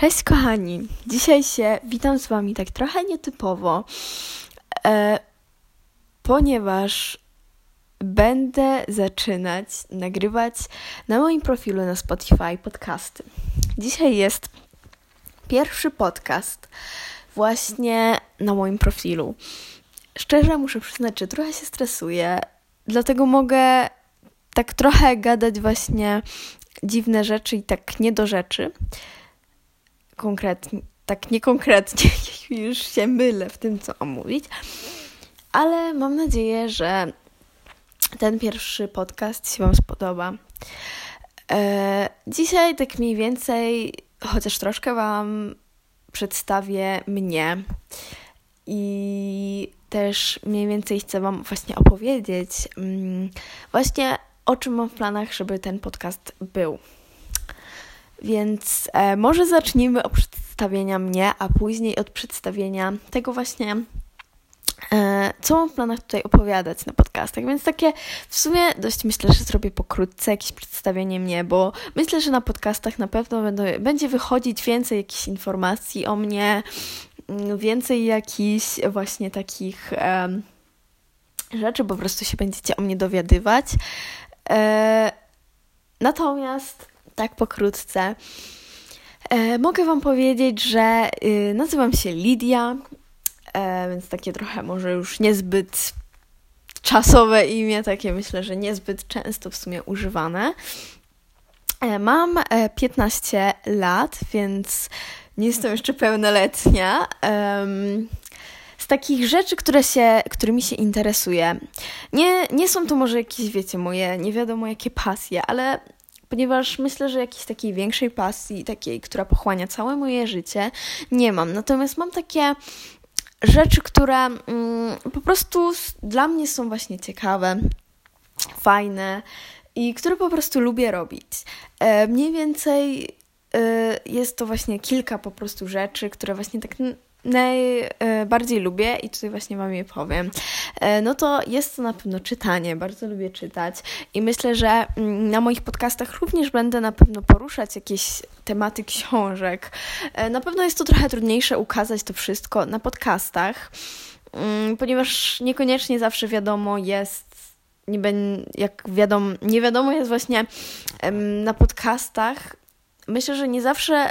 Cześć kochani, dzisiaj się witam z Wami tak trochę nietypowo, e, ponieważ będę zaczynać nagrywać na moim profilu na Spotify podcasty. Dzisiaj jest pierwszy podcast właśnie na moim profilu. Szczerze muszę przyznać, że trochę się stresuję, dlatego mogę tak trochę gadać właśnie dziwne rzeczy i tak nie do rzeczy konkretnie, tak niekonkretnie, już się mylę w tym, co mam mówić, ale mam nadzieję, że ten pierwszy podcast się Wam spodoba. E, dzisiaj tak mniej więcej, chociaż troszkę Wam przedstawię mnie i też mniej więcej chcę Wam właśnie opowiedzieć mm, właśnie o czym mam w planach, żeby ten podcast był. Więc e, może zacznijmy od przedstawienia mnie, a później od przedstawienia tego właśnie, e, co mam w planach tutaj opowiadać na podcastach. Więc takie w sumie dość myślę, że zrobię pokrótce jakieś przedstawienie mnie, bo myślę, że na podcastach na pewno będą, będzie wychodzić więcej jakichś informacji o mnie, mm, więcej jakichś właśnie takich e, rzeczy, po prostu się będziecie o mnie dowiadywać. E, natomiast tak pokrótce. E, mogę Wam powiedzieć, że y, nazywam się Lidia, e, więc takie trochę może już niezbyt czasowe imię, takie myślę, że niezbyt często w sumie używane. E, mam 15 e, lat, więc nie jestem jeszcze pełnoletnia. Z takich rzeczy, które się, którymi się interesuję, nie, nie są to może jakieś, wiecie, moje nie wiadomo jakie pasje, ale ponieważ myślę, że jakiejś takiej większej pasji, takiej, która pochłania całe moje życie, nie mam. Natomiast mam takie rzeczy, które mm, po prostu dla mnie są właśnie ciekawe, fajne i które po prostu lubię robić. E, mniej więcej e, jest to właśnie kilka po prostu rzeczy, które właśnie tak najbardziej lubię i tutaj właśnie Wam je powiem, e, no to jest to na pewno czytanie. Bardzo lubię czytać i myślę, że mm, na moich podcastach również będę na pewno poruszać jakieś tematy książek. E, na pewno jest to trochę trudniejsze ukazać to wszystko na podcastach, mm, ponieważ niekoniecznie zawsze wiadomo jest nie jak wiadomo, nie wiadomo jest właśnie na podcastach. Myślę, że nie zawsze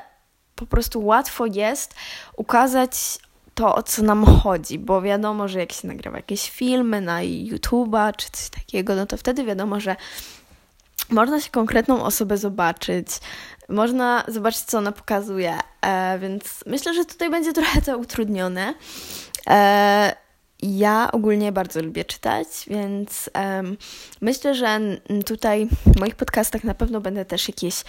po prostu łatwo jest ukazać to, o co nam chodzi, bo wiadomo, że jak się nagrywa jakieś filmy na YouTube'a czy coś takiego, no to wtedy wiadomo, że można się konkretną osobę zobaczyć, można zobaczyć, co ona pokazuje, e, więc myślę, że tutaj będzie trochę to utrudnione. E, ja ogólnie bardzo lubię czytać, więc um, myślę, że tutaj w moich podcastach na pewno będę też jakieś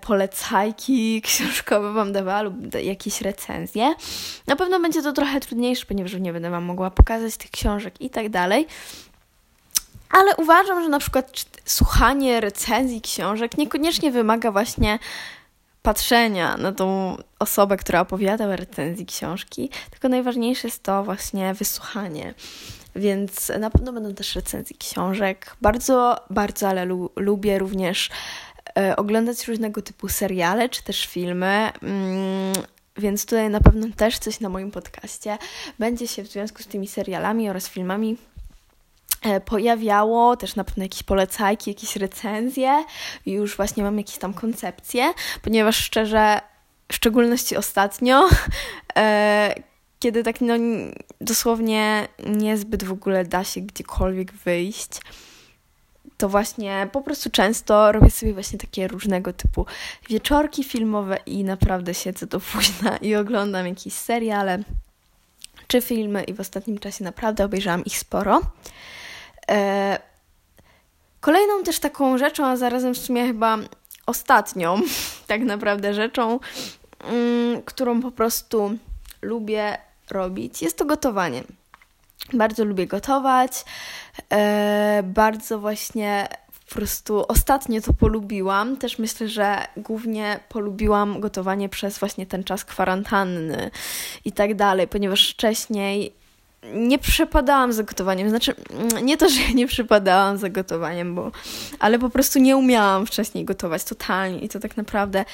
polecajki książkowe Wam dawała lub jakieś recenzje. Na pewno będzie to trochę trudniejsze, ponieważ nie będę Wam mogła pokazać tych książek i tak dalej. Ale uważam, że na przykład słuchanie recenzji książek niekoniecznie wymaga właśnie patrzenia na tą osobę, która opowiada o recenzji książki, tylko najważniejsze jest to właśnie wysłuchanie. Więc na pewno będą też recenzje książek. Bardzo, bardzo, ale lu lubię również E, oglądać różnego typu seriale czy też filmy. Mm, więc tutaj na pewno też coś na moim podcaście będzie się w związku z tymi serialami oraz filmami e, pojawiało, też na pewno jakieś polecajki, jakieś recenzje. Już właśnie mam jakieś tam koncepcje, ponieważ szczerze, w szczególności ostatnio, e, kiedy tak no dosłownie niezbyt w ogóle da się gdziekolwiek wyjść, to właśnie po prostu często robię sobie właśnie takie różnego typu wieczorki filmowe i naprawdę siedzę do późna i oglądam jakieś seriale czy filmy i w ostatnim czasie naprawdę obejrzałam ich sporo. E, kolejną też taką rzeczą, a zarazem w sumie chyba ostatnią tak naprawdę rzeczą, mm, którą po prostu lubię robić, jest to gotowanie. Bardzo lubię gotować. E, bardzo właśnie po prostu ostatnio to polubiłam. Też myślę, że głównie polubiłam gotowanie przez właśnie ten czas kwarantanny i tak dalej, ponieważ wcześniej nie przepadałam za gotowaniem. Znaczy, mm, nie to, że nie przepadałam za gotowaniem, bo, ale po prostu nie umiałam wcześniej gotować totalnie i to tak naprawdę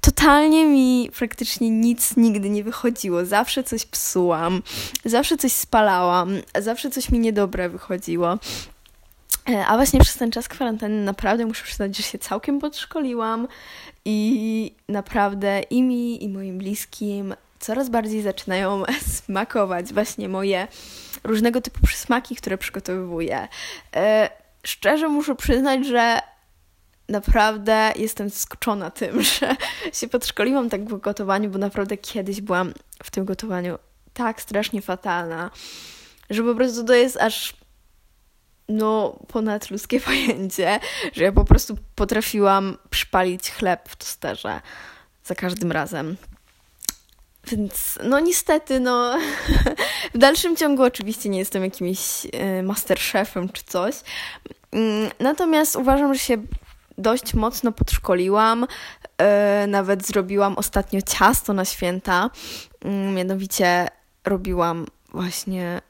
totalnie mi praktycznie nic nigdy nie wychodziło. Zawsze coś psułam, zawsze coś spalałam, zawsze coś mi niedobre wychodziło. E, a właśnie przez ten czas kwarantanny naprawdę muszę przyznać, że się całkiem podszkoliłam i naprawdę i mi, i moim bliskim coraz bardziej zaczynają smakować właśnie moje różnego typu przysmaki, które przygotowuję. E, szczerze muszę przyznać, że naprawdę jestem zaskoczona tym, że się podszkoliłam tak w gotowaniu, bo naprawdę kiedyś byłam w tym gotowaniu tak strasznie fatalna, że po prostu to jest aż no ponadludzkie pojęcie, że ja po prostu potrafiłam przypalić chleb w tosterze za każdym razem. Więc no niestety, no w dalszym ciągu oczywiście nie jestem jakimś y, masterchefem czy coś. Mm, natomiast uważam, że się dość mocno podszkoliłam. Y, nawet zrobiłam ostatnio ciasto na święta. Y, mianowicie robiłam właśnie.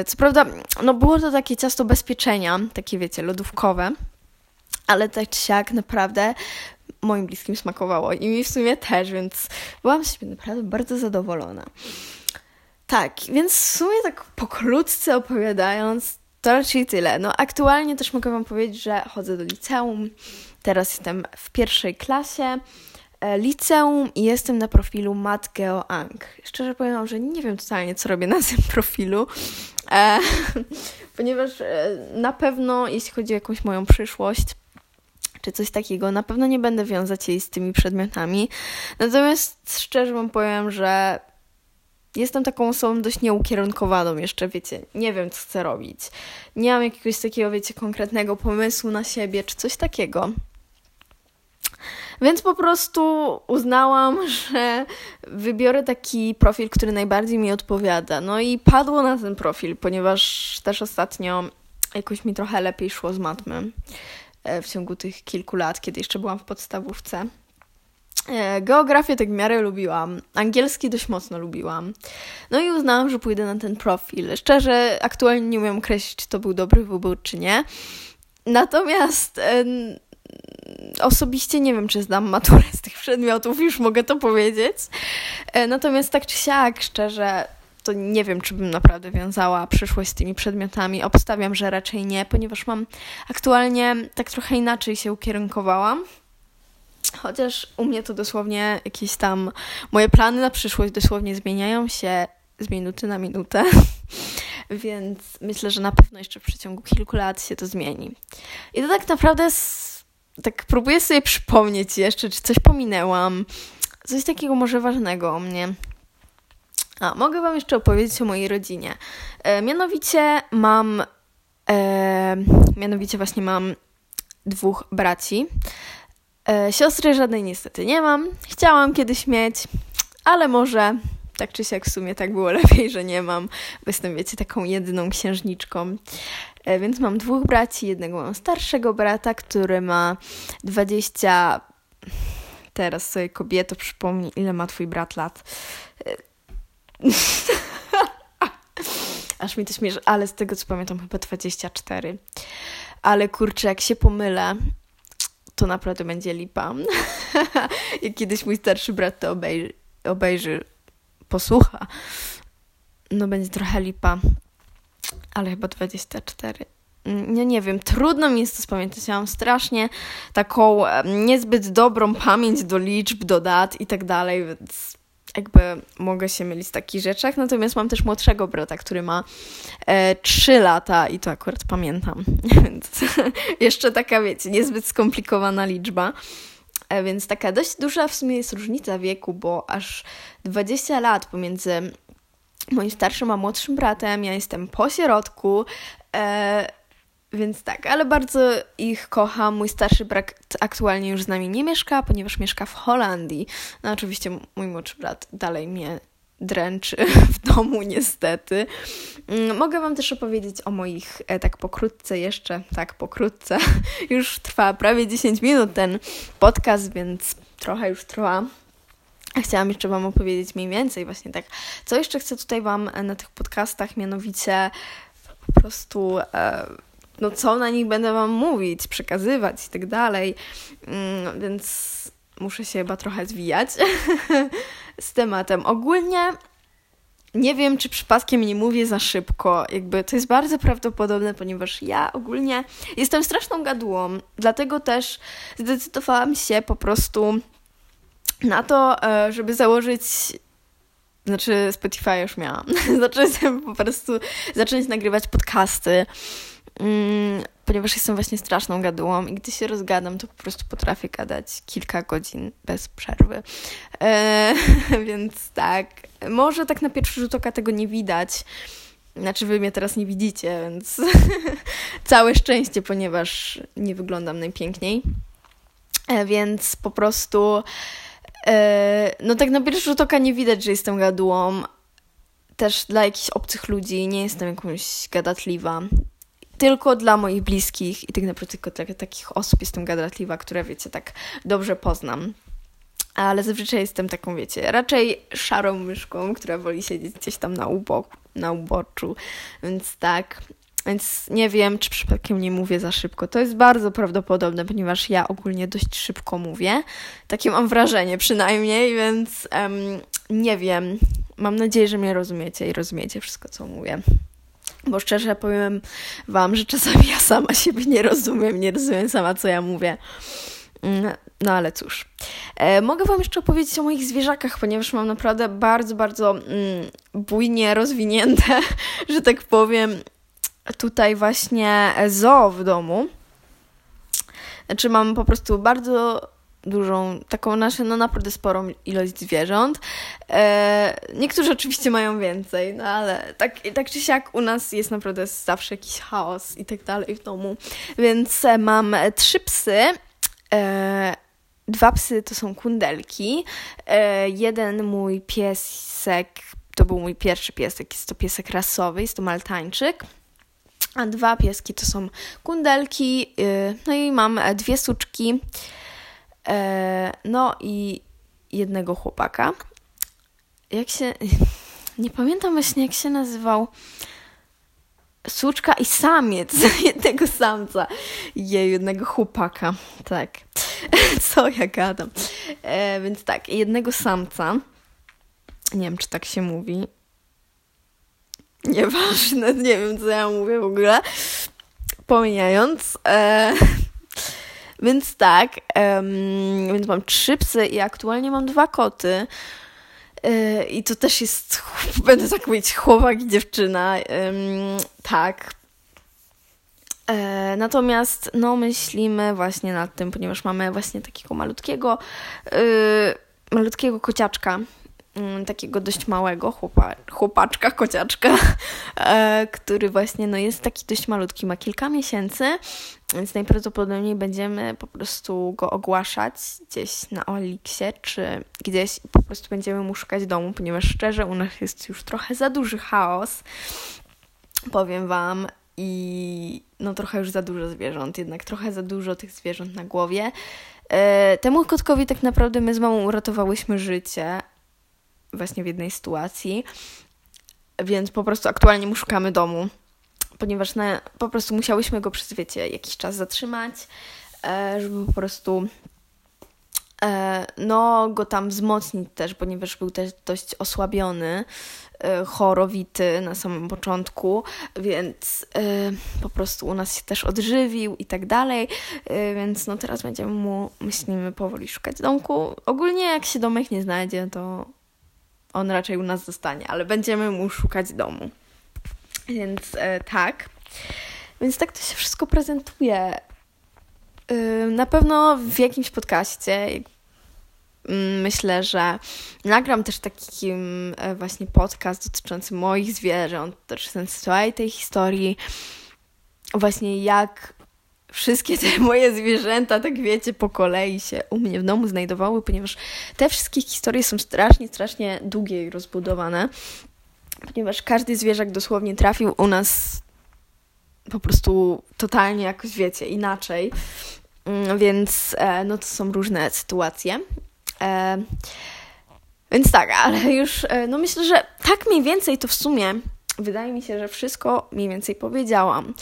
Y, co prawda, no było to takie ciasto bez pieczenia, takie wiecie, lodówkowe, ale tak czy siak naprawdę moim bliskim smakowało i mi w sumie też, więc byłam z siebie naprawdę bardzo zadowolona. Tak, więc w sumie tak pokrótce opowiadając, to raczej tyle. No aktualnie też mogę Wam powiedzieć, że chodzę do liceum. Teraz jestem w pierwszej klasie e, liceum i jestem na profilu Mat Geo Ang. Szczerze powiem, że nie wiem totalnie, co robię na tym profilu, e, ponieważ e, na pewno, jeśli chodzi o jakąś moją przyszłość, czy coś takiego. Na pewno nie będę wiązać jej z tymi przedmiotami. Natomiast szczerze wam powiem, że jestem taką osobą dość nieukierunkowaną jeszcze, wiecie, nie wiem, co chcę robić. Nie mam jakiegoś takiego, wiecie, konkretnego pomysłu na siebie, czy coś takiego. Więc po prostu uznałam, że wybiorę taki profil, który najbardziej mi odpowiada. No i padło na ten profil, ponieważ też ostatnio jakoś mi trochę lepiej szło z matmy. E, w ciągu tych kilku lat, kiedy jeszcze byłam w podstawówce. E, geografię tak w miarę lubiłam, angielski dość mocno lubiłam. No i uznałam, że pójdę na ten profil. Szczerze, aktualnie nie umiem określić, czy to był dobry wybór, czy nie. Natomiast e, osobiście nie wiem, czy zdam maturę z tych przedmiotów, już mogę to powiedzieć. Natomiast tak czy siak, szczerze, to nie wiem, czy bym naprawdę wiązała przyszłość z tymi przedmiotami. Obstawiam, że raczej nie, ponieważ mam aktualnie tak trochę inaczej się ukierunkowałam. Chociaż u mnie to dosłownie jakieś tam moje plany na przyszłość dosłownie zmieniają się z minuty na minutę. Więc myślę, że na pewno jeszcze w przeciągu kilku lat się to zmieni. I to tak naprawdę tak próbuję sobie przypomnieć jeszcze, czy coś pominęłam. Coś takiego może ważnego o mnie. A, mogę Wam jeszcze opowiedzieć o mojej rodzinie. E, mianowicie mam, e, mianowicie właśnie mam dwóch braci. E, siostry żadnej niestety nie mam. Chciałam kiedyś mieć, ale może tak czy siak w sumie tak było lepiej, że nie mam, bo jestem, wiecie, taką jedyną księżniczką. E, więc mam dwóch braci, jednego mam starszego brata, który ma 20... Teraz sobie kobieto przypomnij, ile ma twój brat lat. Aż mi to śmieszy, ale z tego co pamiętam chyba 24. Ale kurczę, jak się pomylę, to naprawdę będzie lipa. jak kiedyś mój starszy brat to obejrzy, obejrzy, posłucha, no będzie trochę lipa. Ale chyba 24. Nie, nie wiem, trudno mi jest to spamiętać. Ja mam strasznie taką niezbyt dobrą pamięć do liczb, do dat i tak dalej, więc jakby mogę się mylić w takich rzeczach. Natomiast mam też młodszego brata, który ma e, 3 lata i to akurat pamiętam. Więc jeszcze taka, wiecie, niezbyt skomplikowana liczba. E, więc taka dość duża w sumie jest różnica wieku, bo aż 20 lat pomiędzy moim starszym a młodszym bratem. Ja jestem po środku. E, więc tak, ale bardzo ich kocham. Mój starszy brat aktualnie już z nami nie mieszka, ponieważ mieszka w Holandii. No oczywiście mój młodszy brat dalej mnie dręczy w domu, niestety. Mm, mogę Wam też opowiedzieć o moich, e, tak pokrótce jeszcze, tak pokrótce. Już trwa prawie 10 minut ten podcast, więc trochę już trwa. Chciałam jeszcze Wam opowiedzieć mniej więcej właśnie tak, co jeszcze chcę tutaj Wam na tych podcastach, mianowicie po prostu e, no co na nich będę Wam mówić, przekazywać i tak dalej, mm, więc muszę się chyba trochę zwijać z tematem. Ogólnie nie wiem, czy przypadkiem nie mówię za szybko. Jakby to jest bardzo prawdopodobne, ponieważ ja ogólnie jestem straszną gadułą. Dlatego też zdecydowałam się po prostu na to, e, żeby założyć. Znaczy, Spotify już miałam. Zacząć po prostu zacząć nagrywać podcasty. Mm, ponieważ jestem właśnie straszną gadułą i gdy się rozgadam, to po prostu potrafię gadać kilka godzin bez przerwy. E, więc tak, może tak na pierwszy rzut oka tego nie widać. Znaczy, wy mnie teraz nie widzicie, więc całe szczęście, ponieważ nie wyglądam najpiękniej. E, więc po prostu, e, no tak na pierwszy rzut oka nie widać, że jestem gadułą. Też dla jakichś obcych ludzi nie jestem jakąś gadatliwa tylko dla moich bliskich i tak naprawdę tylko dla takich osób jestem gadatliwa, które wiecie, tak dobrze poznam. Ale zazwyczaj jestem taką, wiecie, raczej szarą myszką, która woli siedzieć gdzieś tam na, uboku, na uboczu. Więc tak, więc nie wiem, czy przypadkiem nie mówię za szybko. To jest bardzo prawdopodobne, ponieważ ja ogólnie dość szybko mówię. Takie mam wrażenie przynajmniej, więc um, nie wiem. Mam nadzieję, że mnie rozumiecie i rozumiecie wszystko, co mówię. Bo szczerze powiem Wam, że czasami ja sama siebie nie rozumiem, nie rozumiem sama, co ja mówię. Mm, no ale cóż. E, mogę Wam jeszcze opowiedzieć o moich zwierzakach, ponieważ mam naprawdę bardzo, bardzo mm, bujnie rozwinięte, że tak powiem, tutaj właśnie zoo w domu. Znaczy mam po prostu bardzo dużą, taką naszą, no naprawdę sporą ilość zwierząt. E, niektórzy oczywiście mają więcej, no ale tak, tak czy siak u nas jest naprawdę zawsze jakiś chaos i tak dalej w domu. Więc e, mam trzy psy. E, dwa psy to są kundelki. E, jeden mój piesek, to był mój pierwszy piesek, jest to piesek rasowy, jest to maltańczyk. A dwa pieski to są kundelki. E, no i mam dwie suczki. E, no i jednego chłopaka. Jak się. Nie pamiętam właśnie, jak się nazywał. Suczka i samiec jednego samca. Jej, jednego chłopaka. Tak. Co ja gadam. E, więc tak, jednego samca. Nie wiem, czy tak się mówi. Nieważne, nie wiem, co ja mówię w ogóle. Pomijając. E, więc tak, um, więc mam trzy psy i aktualnie mam dwa koty. Yy, I to też jest, będę tak mówić, chłopak i dziewczyna. Tak. Yy, natomiast, no, myślimy właśnie nad tym, ponieważ mamy właśnie takiego malutkiego, y, malutkiego kociaczka, takiego dość małego chłopa, chłopaczka, kociaczka, e, który właśnie no, jest taki dość malutki, ma kilka miesięcy, więc najprawdopodobniej będziemy po prostu go ogłaszać gdzieś na Oliksie, czy gdzieś po prostu będziemy mu szukać domu, ponieważ szczerze u nas jest już trochę za duży chaos, powiem Wam, i no trochę już za dużo zwierząt, jednak trochę za dużo tych zwierząt na głowie. E, temu kotkowi tak naprawdę my z mamą uratowałyśmy życie, właśnie w jednej sytuacji, więc po prostu aktualnie mu szukamy domu, ponieważ na, po prostu musiałyśmy go przez, wiecie, jakiś czas zatrzymać, e, żeby po prostu e, no, go tam wzmocnić też, ponieważ był też dość osłabiony, e, chorowity na samym początku, więc po prostu u nas się też odżywił i tak dalej, więc no teraz będziemy mu, myślimy, powoli szukać domku. Ogólnie jak się domek nie znajdzie, to on raczej u nas zostanie, ale będziemy mu szukać domu. Więc e, tak. Więc tak to się wszystko prezentuje. Y, na pewno w jakimś podcaście mm, myślę, że nagram też taki e, właśnie podcast dotyczący moich zwierząt, też całej tej historii, właśnie jak wszystkie te moje zwierzęta, tak wiecie, po kolei się u mnie w domu znajdowały, ponieważ te wszystkie historie są strasznie, strasznie długie i rozbudowane, ponieważ każdy zwierzak dosłownie trafił u nas po prostu totalnie jakoś, wiecie, inaczej. Mm, więc e, no to są różne sytuacje. E, Więc tak, ale już, e, no myślę, że tak mniej więcej to w sumie wydaje mi się, że wszystko mniej więcej powiedziałam.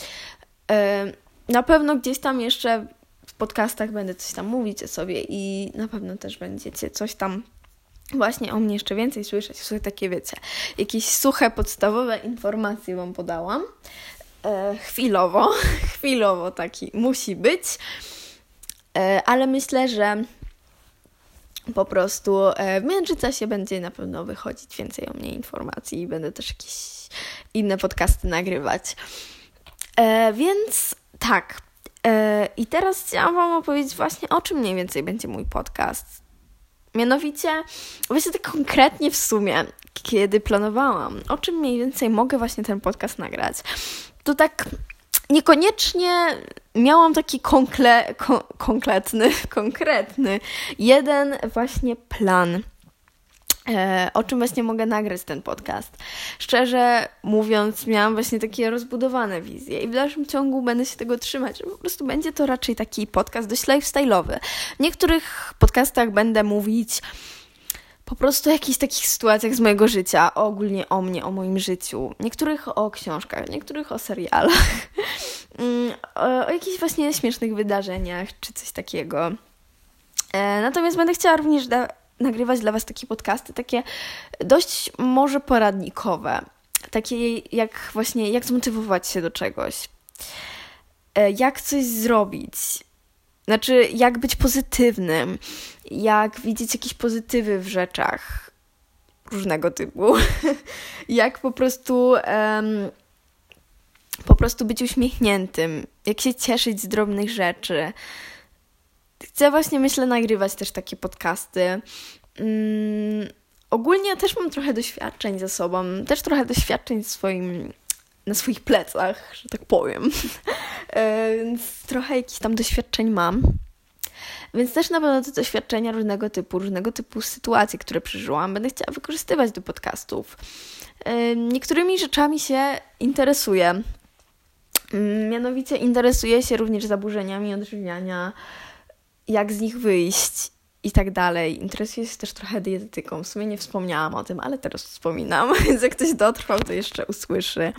Na pewno gdzieś tam jeszcze w podcastach będę coś tam mówić o sobie i na pewno też będziecie coś tam właśnie o mnie jeszcze więcej słyszeć. Słuchaj, takie wiecie, jakieś suche, podstawowe informacje Wam podałam. E, chwilowo, chwilowo taki musi być, e, ale myślę, że po prostu e, w międzyczasie będzie na pewno wychodzić więcej o mnie informacji i będę też jakieś inne podcasty nagrywać. E, więc tak. E, I teraz chciałam Wam opowiedzieć właśnie o czym mniej więcej będzie mój podcast. Mianowicie, właśnie tak konkretnie w sumie, kiedy planowałam, o czym mniej więcej mogę właśnie ten podcast nagrać, to tak niekoniecznie miałam taki konkre, kon, konkretny, konkretny, jeden właśnie plan. E, o czym właśnie mogę nagrać ten podcast. Szczerze mówiąc, miałam właśnie takie rozbudowane wizje i w dalszym ciągu będę się tego trzymać. Po prostu będzie to raczej taki podcast dość lifestyle'owy. W niektórych podcastach będę mówić po prostu o jakichś takich sytuacjach z mojego życia, ogólnie o mnie, o moim życiu. Niektórych o książkach, niektórych o serialach, mm, o, jakichś właśnie śmiesznych wydarzeniach czy coś takiego. E, natomiast będę chciała również da- nagrywać dla Was takie podcasty, takie dość może poradnikowe. Takie jak właśnie, jak zmotywować się do czegoś. E, jak coś zrobić. Znaczy, jak być pozytywnym. Jak widzieć jakieś pozytywy w rzeczach różnego typu. jak po prostu... Um, po prostu być uśmiechniętym, jak się cieszyć z drobnych rzeczy, chcę właśnie, myślę, nagrywać też takie podcasty. Mm, ogólnie też mam trochę doświadczeń ze sobą, też trochę doświadczeń swoim, na swoich plecach, że tak powiem. E, więc trochę jakichś tam doświadczeń mam. Więc też na pewno te doświadczenia różnego typu, różnego typu sytuacji, które przeżyłam, będę chciała wykorzystywać do podcastów. E, niektórymi rzeczami się interesuję. Mm, mianowicie interesuję się również zaburzeniami odżywiania, jak z nich wyjść i tak dalej. Interesuję się też trochę dietetyką. W sumie nie wspomniałam o tym, ale teraz wspominam, więc jak ktoś dotrwał, to jeszcze usłyszy.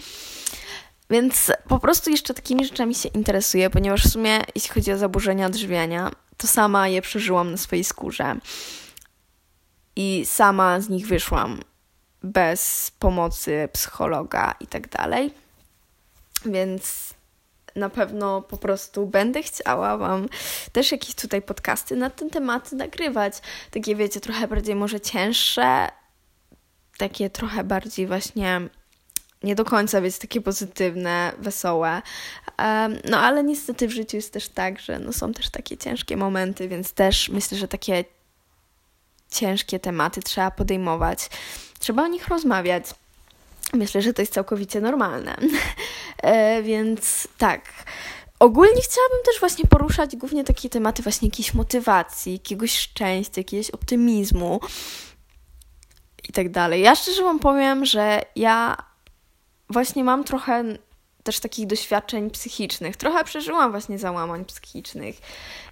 Więc po prostu jeszcze takimi rzeczami się interesuję, ponieważ w sumie jeśli chodzi o zaburzenia odżywiania, to sama je przeżyłam na swojej skórze. I sama z nich wyszłam bez pomocy psychologa i tak dalej. Więc na pewno po prostu będę chciała Wam też jakieś tutaj podcasty na ten temat nagrywać. Takie wiecie, trochę bardziej może cięższe, takie trochę bardziej właśnie nie do końca, więc takie pozytywne, wesołe. Um, no ale niestety w życiu jest też tak, że no, są też takie ciężkie momenty, więc też myślę, że takie ciężkie tematy trzeba podejmować. Trzeba o nich rozmawiać. Myślę, że to jest całkowicie normalne. e, więc tak. Ogólnie chciałabym też właśnie poruszać głównie takie tematy właśnie jakiejś motywacji, jakiegoś szczęścia, jakiegoś optymizmu i tak dalej. Ja szczerze Wam powiem, że ja właśnie mam trochę też takich doświadczeń psychicznych. Trochę przeżyłam właśnie załamań psychicznych.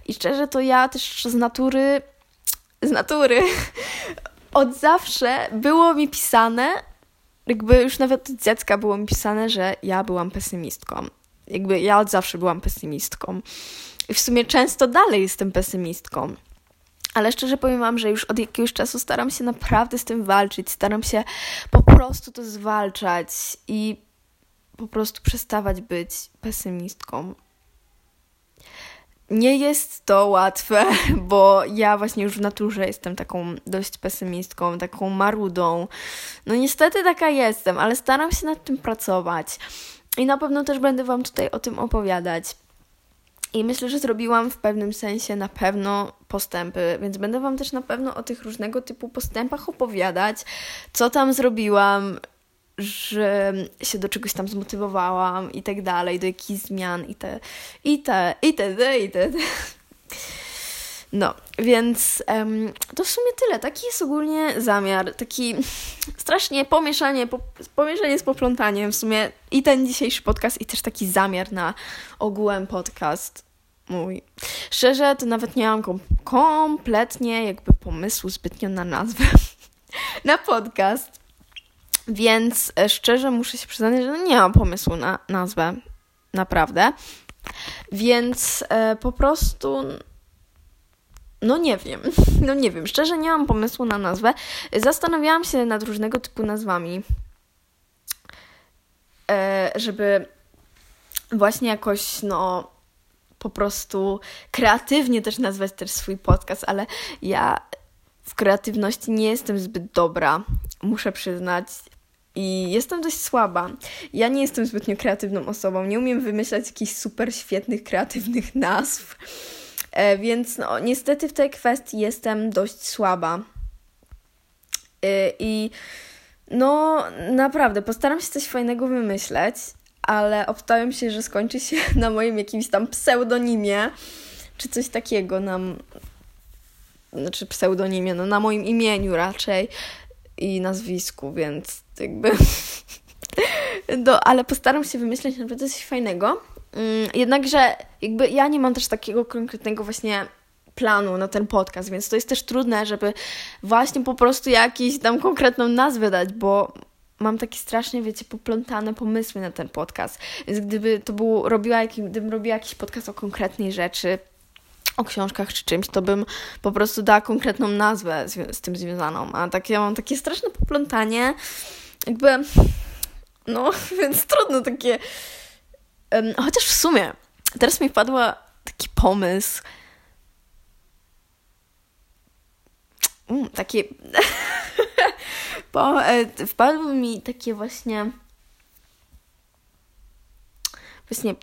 I szczerze to ja też z natury, z natury, od zawsze było mi pisane, jakby już nawet od dziecka było mi pisane, że ja byłam pesymistką. Jakby ja od zawsze byłam pesymistką. I w sumie często dalej jestem pesymistką. Ale szczerze powiem Wam, że już od jakiegoś czasu staram się naprawdę z tym walczyć. Staram się po prostu to zwalczać i po prostu przestawać być pesymistką. Nie jest to łatwe, bo ja właśnie już w naturze jestem taką dość pesymistką, taką marudą. No niestety taka jestem, ale staram się nad tym pracować. I na pewno też będę Wam tutaj o tym opowiadać. I myślę, że zrobiłam w pewnym sensie na pewno postępy, więc będę Wam też na pewno o tych różnego typu postępach opowiadać, co tam zrobiłam, że się do czegoś tam zmotywowałam i tak dalej, do jakichś zmian i te, i te, i te, i te. No, więc um, to w sumie tyle. Taki jest ogólnie zamiar. Taki strasznie pomieszanie, po, pomieszanie z poplątaniem. W sumie i ten dzisiejszy podcast, i też taki zamiar na ogółem podcast mój. Szczerze, to nawet nie mam kom kompletnie jakby pomysłu zbytnio na nazwę. na podcast. Więc e, szczerze muszę się przyznać, że nie mam pomysłu na nazwę. Naprawdę. Więc e, po prostu. No nie wiem, no nie wiem, szczerze nie mam pomysłu na nazwę. Zastanawiałam się nad różnego typu nazwami, e, żeby właśnie jakoś, no, po prostu kreatywnie też nazwać też swój podcast, ale ja w kreatywności nie jestem zbyt dobra, muszę przyznać. I jestem dość słaba. Ja nie jestem zbytnio kreatywną osobą. Nie umiem wymyślać jakichś super świetnych, kreatywnych nazw. E, więc no, niestety w tej kwestii jestem dość słaba. E, I no, naprawdę, postaram się coś fajnego wymyśleć, ale obstawiam się, że skończy się na moim jakimś tam pseudonimie, czy coś takiego nam. Znaczy pseudonimie, no na moim imieniu raczej i nazwisku, więc jakby. no, ale postaram się wymyśleć naprawdę coś fajnego. Mm, jednakże jakby ja nie mam też takiego konkretnego właśnie planu na ten podcast, więc to jest też trudne, żeby właśnie po prostu jakąś tam konkretną nazwę dać, bo mam takie strasznie, wiecie, poplątane pomysły na ten podcast. Więc gdyby to był, robiła, gdybym robiła jakiś podcast o konkretnej rzeczy, o książkach czy czymś, to bym po prostu dała konkretną nazwę z, z tym związaną. A tak ja mam takie straszne poplątanie, jakby, no, więc trudno takie. Chociaż w sumie, teraz mi wpadł taki pomysł. Um, taki. po, e, mi takie właśnie. Właśnie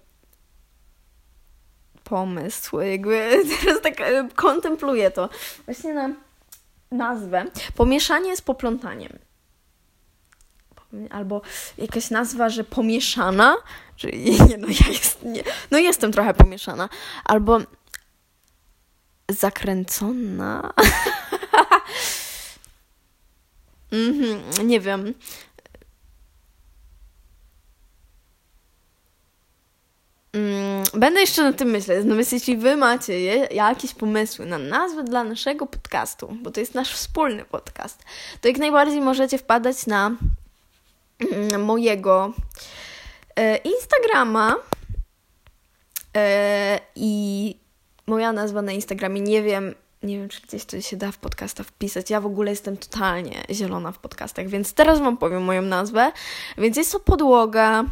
pomysł, jakby teraz tak e, kontempluję to. Właśnie na nazwę. Pomieszanie z poplątaniem. Albo jakaś nazwa, że pomieszana, że nie, no ja jest, nie, no jestem trochę pomieszana. Albo zakręcona. mm -hmm, nie wiem. Mm, będę jeszcze na tym myśleć. No więc jeśli wy macie jakieś pomysły na nazwę dla naszego podcastu, bo to jest nasz wspólny podcast, to jak najbardziej możecie wpadać na mojego e, Instagrama e, i moja nazwa na Instagramie, nie wiem, nie wiem, czy gdzieś to się da w podcastach wpisać. Ja w ogóle jestem totalnie zielona w podcastach, więc teraz Wam powiem moją nazwę. Więc jest to podłoga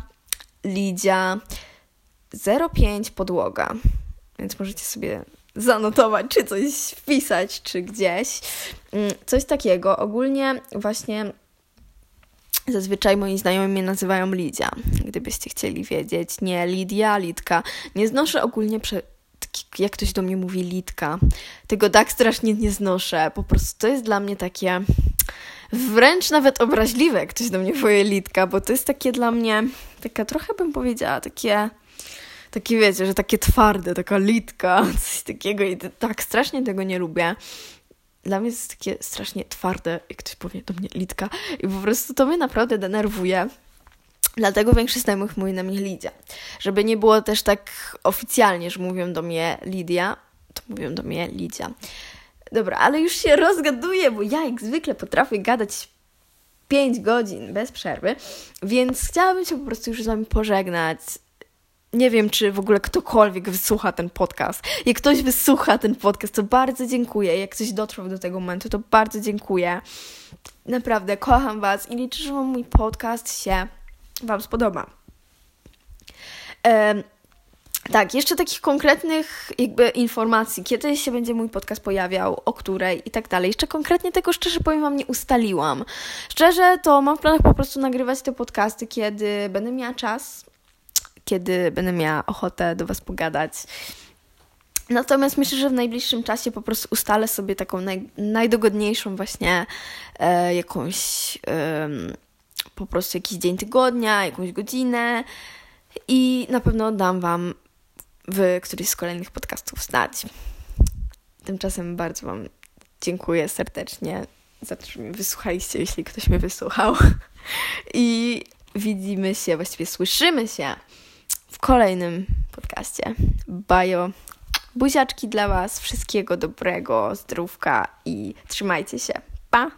Lidia 05 podłoga. Więc możecie sobie zanotować, czy coś wpisać, czy gdzieś. Mm, coś takiego. Ogólnie właśnie zazwyczaj moi znajomi mnie nazywają Lidia. Gdybyście chcieli wiedzieć. Nie Lidia, Lidka. Nie znoszę ogólnie prze jak ktoś do mnie mówi Litka. Tego tak strasznie nie znoszę. Po prostu to jest dla mnie takie wręcz nawet obraźliwe, jak ktoś do mnie powie Litka, bo to jest takie dla mnie, taka trochę bym powiedziała, takie takie wiecie, że takie twarde, taka litka, coś takiego i tak strasznie tego nie lubię. Dla mnie jest takie strasznie twarde, jak ktoś powie do mnie litka i po prostu to mnie naprawdę denerwuje. Dlatego większość znajomych mówi na mnie Lidia. Żeby nie było też tak oficjalnie, że mówią do mnie Lidia, to mówią do mnie Lidia. Dobra, ale już się rozgaduję, bo ja jak zwykle potrafię gadać 5 godzin bez przerwy, więc chciałabym się po prostu już z Wami pożegnać nie wiem, czy w ogóle ktokolwiek wysłucha ten podcast. Jak ktoś wysłucha ten podcast, to bardzo dziękuję. Jak ktoś dotrwał do tego momentu, to bardzo dziękuję. Naprawdę, kocham Was i liczę, że mój podcast się Wam spodoba. Tak, jeszcze takich konkretnych jakby informacji, kiedy się będzie mój podcast pojawiał, o której i tak dalej. Jeszcze konkretnie tego szczerze powiem Wam nie ustaliłam. Szczerze to mam w planach po prostu nagrywać te podcasty, kiedy będę miała czas, kiedy będę miała ochotę do Was pogadać. Natomiast myślę, że w najbliższym czasie po prostu ustalę sobie taką naj, najdogodniejszą właśnie e, jakąś e, po prostu jakiś dzień tygodnia, jakąś godzinę i na pewno dam Wam w którymś z kolejnych podcastów znać. Tymczasem bardzo Wam dziękuję serdecznie za to, że mnie wysłuchaliście, jeśli ktoś mnie wysłuchał. I widzimy się, właściwie słyszymy się w kolejnym podcaście. Bajo. Buziaczki dla Was, wszystkiego dobrego, zdrówka i trzymajcie się. Pa!